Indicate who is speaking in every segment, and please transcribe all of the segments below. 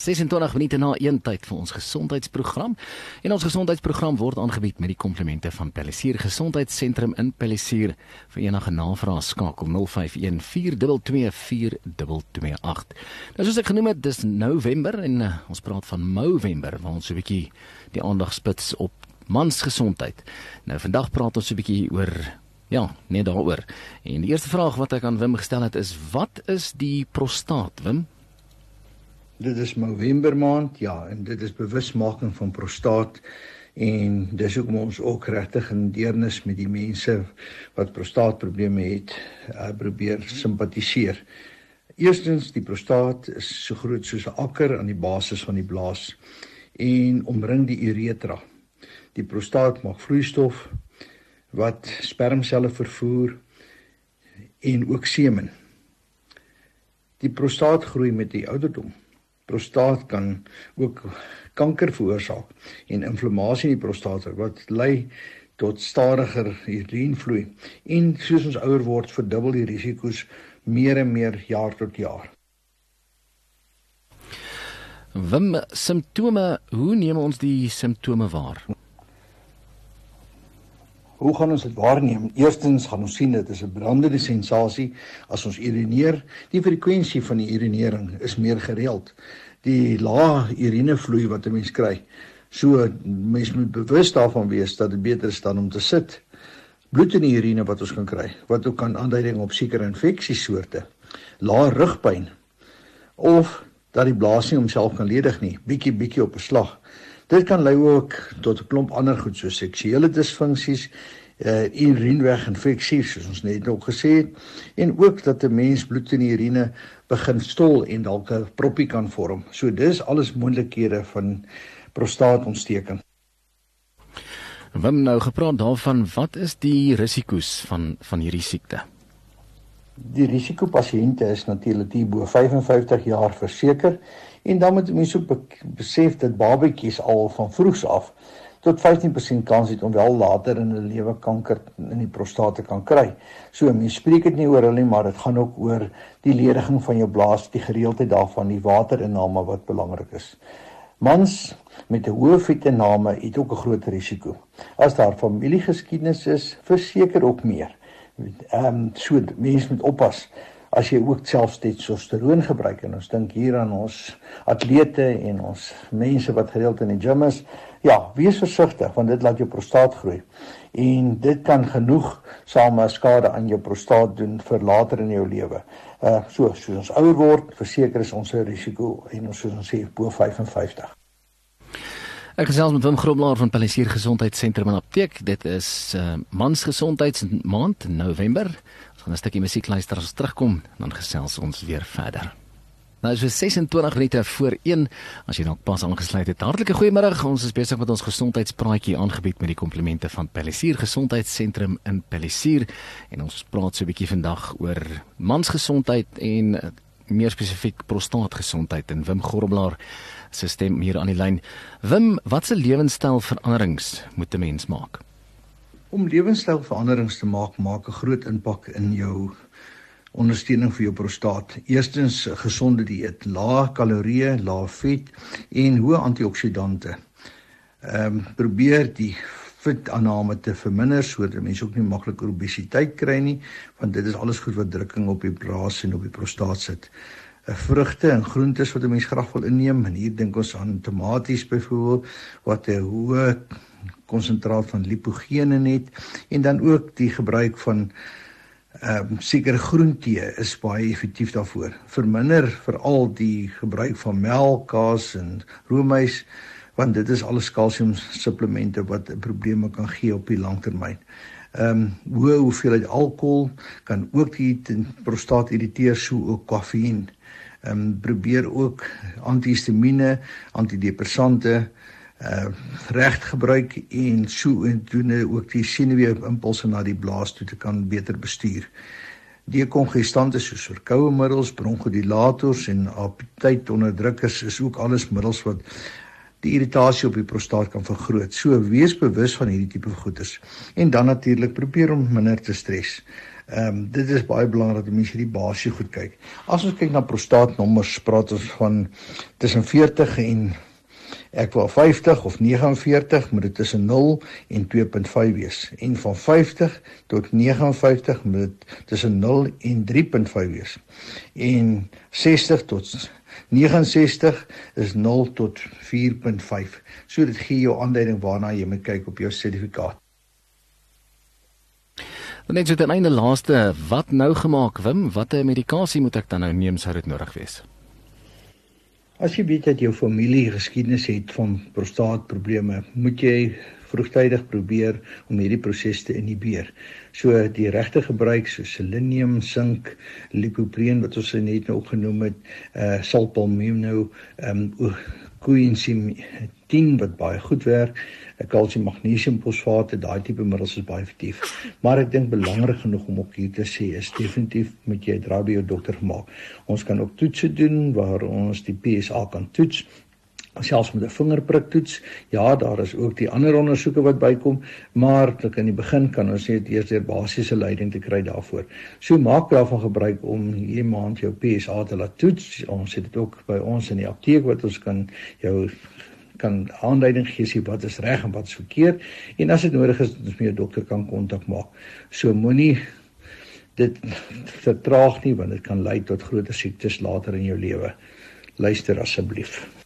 Speaker 1: 26 minute na 1 tyd vir ons gesondheidsprogram. En ons gesondheidsprogram word aangebied met die komplemente van Pellisier Gesondheidssentrum in Pellisier. Vir enige navrae skakel 051 4224228. Nou soos ek genoem het, dis November en uh, ons praat van Movember waar ons so 'n bietjie die aandag spits op mansgesondheid. Nou vandag praat ons so 'n bietjie oor ja, net daaroor. En die eerste vraag wat ek aan Wim gestel het is wat is die prostaat, Wim?
Speaker 2: Dit is November maand, ja, en dit is bewusmaking van prostaat en dis hoekom ons ook regtig in deernis met die mense wat prostaatprobleme het, uh, probeer simpatiseer. Eerstens, die prostaat is so groot soos 'n akker aan die basis van die blaas en omring die uretra. Die prostaat maak vloeistof wat spermselle vervoer en ook semen. Die prostaat groei met die ouderdom prostaat kan ook kanker veroorsaak en inflammasie in die prostaat wat lei tot stadiger urinetvloei en soos ons ouer word verdubbel die risiko's meer en meer jaar tot jaar.
Speaker 1: Wim simptome, hoe neem ons die simptome waar?
Speaker 2: Hoe gaan ons dit waarneem? Eerstens gaan ons sien dit is 'n brandende sensasie as ons urineer. Die frekwensie van die urinering is meer gereeld. Die lae urinevloei wat 'n mens kry. So mens moet bewus daarvan wees dat dit beter is dan om te sit. Bloed in die urine wat ons kan kry, wat ook kan aanduiding op sekere infeksiesoorte. Lae rugpyn of dat die blaas nie homself kan ledig nie, bietjie bietjie op 'n slag. Dit kan lei ook tot 'n klomp ander goed soos seksuele disfunksies, uh urineweginfeksies soos ons net ook gesê het en ook dat 'n mens bloed in die urine begin stol en dalk 'n proppie kan vorm. So dis alles moontlikhede van prostaatontsteking.
Speaker 1: Het nou gepraat daarvan wat is die risiko's van van hierdie siekte?
Speaker 2: Die risikopasiënte is natuurlik die bo 55 jaar verseker en dan moet mense ook besef dat babatjies al van vroegs af tot 15% kans het om wel later in hulle lewe kanker in die prostate te kan kry. So mense spreek dit nie oor hulle nie, maar dit gaan ook oor die lediging van jou blaas, die gereeldheid daarvan, die waterinname wat belangrik is. Mans met 'n hoë vitinname het ook 'n groot risiko. As daar familiegeskiedenis is, verseker ook meer. Ehm um, so mense moet oppas as jy ook selfs testosteroon gebruik. En ons dink hier aan ons atlete en ons mense wat gereeld in die gym is ja wees versigtig want dit laat jou prostaat groei. En dit kan genoeg same skade aan jou prostaat doen vir later in jou lewe. Uh so soos ons ouer word verseker is ons risiko en ons soos ons sê bo 55
Speaker 1: Ek gesels met Wim Groblaar van Palisier Gesondheidssentrum en Apteek. Dit is uh, mansgesondheidsmaand November. Ons gaan 'n stukkie musiek luister as ons terugkom, dan gesels ons weer verder. Nou is dit 26 minute voor 1 as jy nog pas aangesluit het. Hartlike goeiemôre. Ons is besig met ons gesondheidspraatjie aangebied met die komplimente van Palisier Gesondheidssentrum in Palisier en ons praat so 'n bietjie vandag oor mansgesondheid en uh, meer spesifiek prostaatgesondheid en Wim Groblaar se stem hier aan die lyn. Wim, watse lewenstylveranderings moet 'n mens maak?
Speaker 2: Om lewenstylveranderings te maak, maak 'n groot impak in jou ondersteuning vir jou prostaat. Eerstens gesonde dieet, lae kalorieë, lae vet en hoë antioksidante. Ehm um, probeer die vitaanname te verminder sodat mense ook nie maklik obesiteit kry nie, want dit is alles goed wat drukking op die blaas en op die prostaat sit. 'n Vrugte en groentes wat 'n mens graag wil inneem, en hier dink ons aan tomaties byvoorbeeld wat 'n hoë konsentraat van lipogene het en dan ook die gebruik van ehm um, sekere groentee is baie effektief daarvoor. Verminder veral die gebruik van melk, kaas en roomys want dit is alles kalsium supplemente wat probleme kan gee op die langtermyn. Ehm um, hoë hoeveelheid alkohol kan ook die prostaat irriteer so ook koffie. Ehm um, probeer ook antihistamiene, antidepressante uh reg gebruik en so en doen ook die senuwee impulse na die blaas toe te kan beter bestuur. Dekongestante soos verkoue middels, bronkodilators en appetitonderdrukkers is ook alles middels wat die irritasie op die prostaat kan vergroot. So wees bewus van hierdie tipe goeders. En dan natuurlik probeer om minder te stres. Ehm um, dit is baie belangrik dat mense hierdie basiese goed kyk. As ons kyk na prostaatnommers, praat ons van tussen 40 en Ek wou 50 of 49 moet dit tussen 0 en 2.5 wees en van 50 tot 59 moet dit tussen 0 en 3.5 wees. En 60 tot 69 is 0 tot 4.5. So dit gee jou aanduiding waarna jy moet kyk op jou sertifikaat.
Speaker 1: Dan net so ten einde laaste, wat nou gemaak Wim? Watter medikasie moet ek dan nou neem sou dit nodig wees?
Speaker 2: As jy weet dat jou familie geskiedenis het van prostaatprobleme, moet jy vroegtydig probeer om hierdie proses te inhibeer. So die regte gebruik so selenium, sink, lipopreen wat ons net nou opgenoem het, uh salpalmino, ehm um, coenzym 10 wat baie goed werk, 'n kalsium magnesium fosfaat, daai tipe middels is baie effektief. Maar ek dink belangrik genoeg om ook hier te sê is definitief moet jy dra by jou dokter gemaak. Ons kan ook toetse doen waar ons die PSA kan toets selfs met 'n vingerprik toets. Ja, daar is ook die ander ondersoeke wat bykom, maar dit in die begin kan ons net eers deur basiese leiding te kry daarvoor. So maak daarvan gebruik om hierdie maand jou PSA te laat toets. Ons het dit ook by ons in die apteek wat ons kan jou kan aanduiding gee sê wat is reg en wat is verkeerd en as dit nodig is dat ons met 'n dokter kan kontak maak. So moenie dit vertraag nie want dit kan lei tot groter siektes later in jou lewe. Luister asseblief.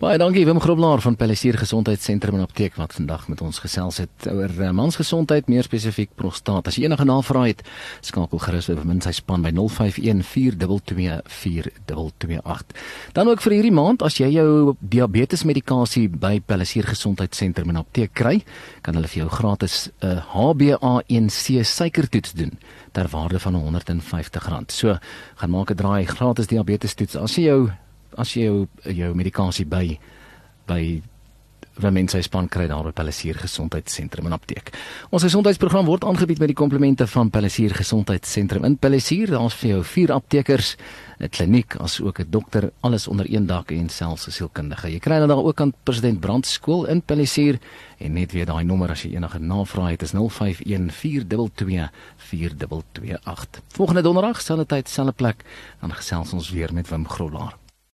Speaker 1: Baie dankie Wim Groblaar van Palisier Gesondheidssentrum en Apteek wat vandag met ons gesels het oor uh, mansgesondheid, meer spesifiek prostaat. As jy enige navrae het, skakel gerus by min sy span by 0514224228. Dan ook vir hierdie maand, as jy jou diabetesmedikasie by Palisier Gesondheidssentrum en Apteek kry, kan hulle vir jou gratis 'n uh, HbA1c suikertoets doen ter waarde van R150. So, gaan maak 'n draai gratis diabetestests as jy jou as jy jou jou medikasie by by waar mense sy span kry daar by Palisier Gesondheidssentrum en apteek. Ons gesondheidsprogram word aangebied met die komplemente van Palisier Gesondheidssentrum. In Palisier daar's vir jou vier aptekers, 'n kliniek as ook 'n dokter, alles onder een dak en selfs 'n sielkundige. Jy kry dan daar ook aan President Brand skool in Palisier en net weer daai nommer as jy enige navrae het is 0514224228. Volgende donderdag selfde tyd, selfde plek, dan gesels ons weer met Wim Grolaar.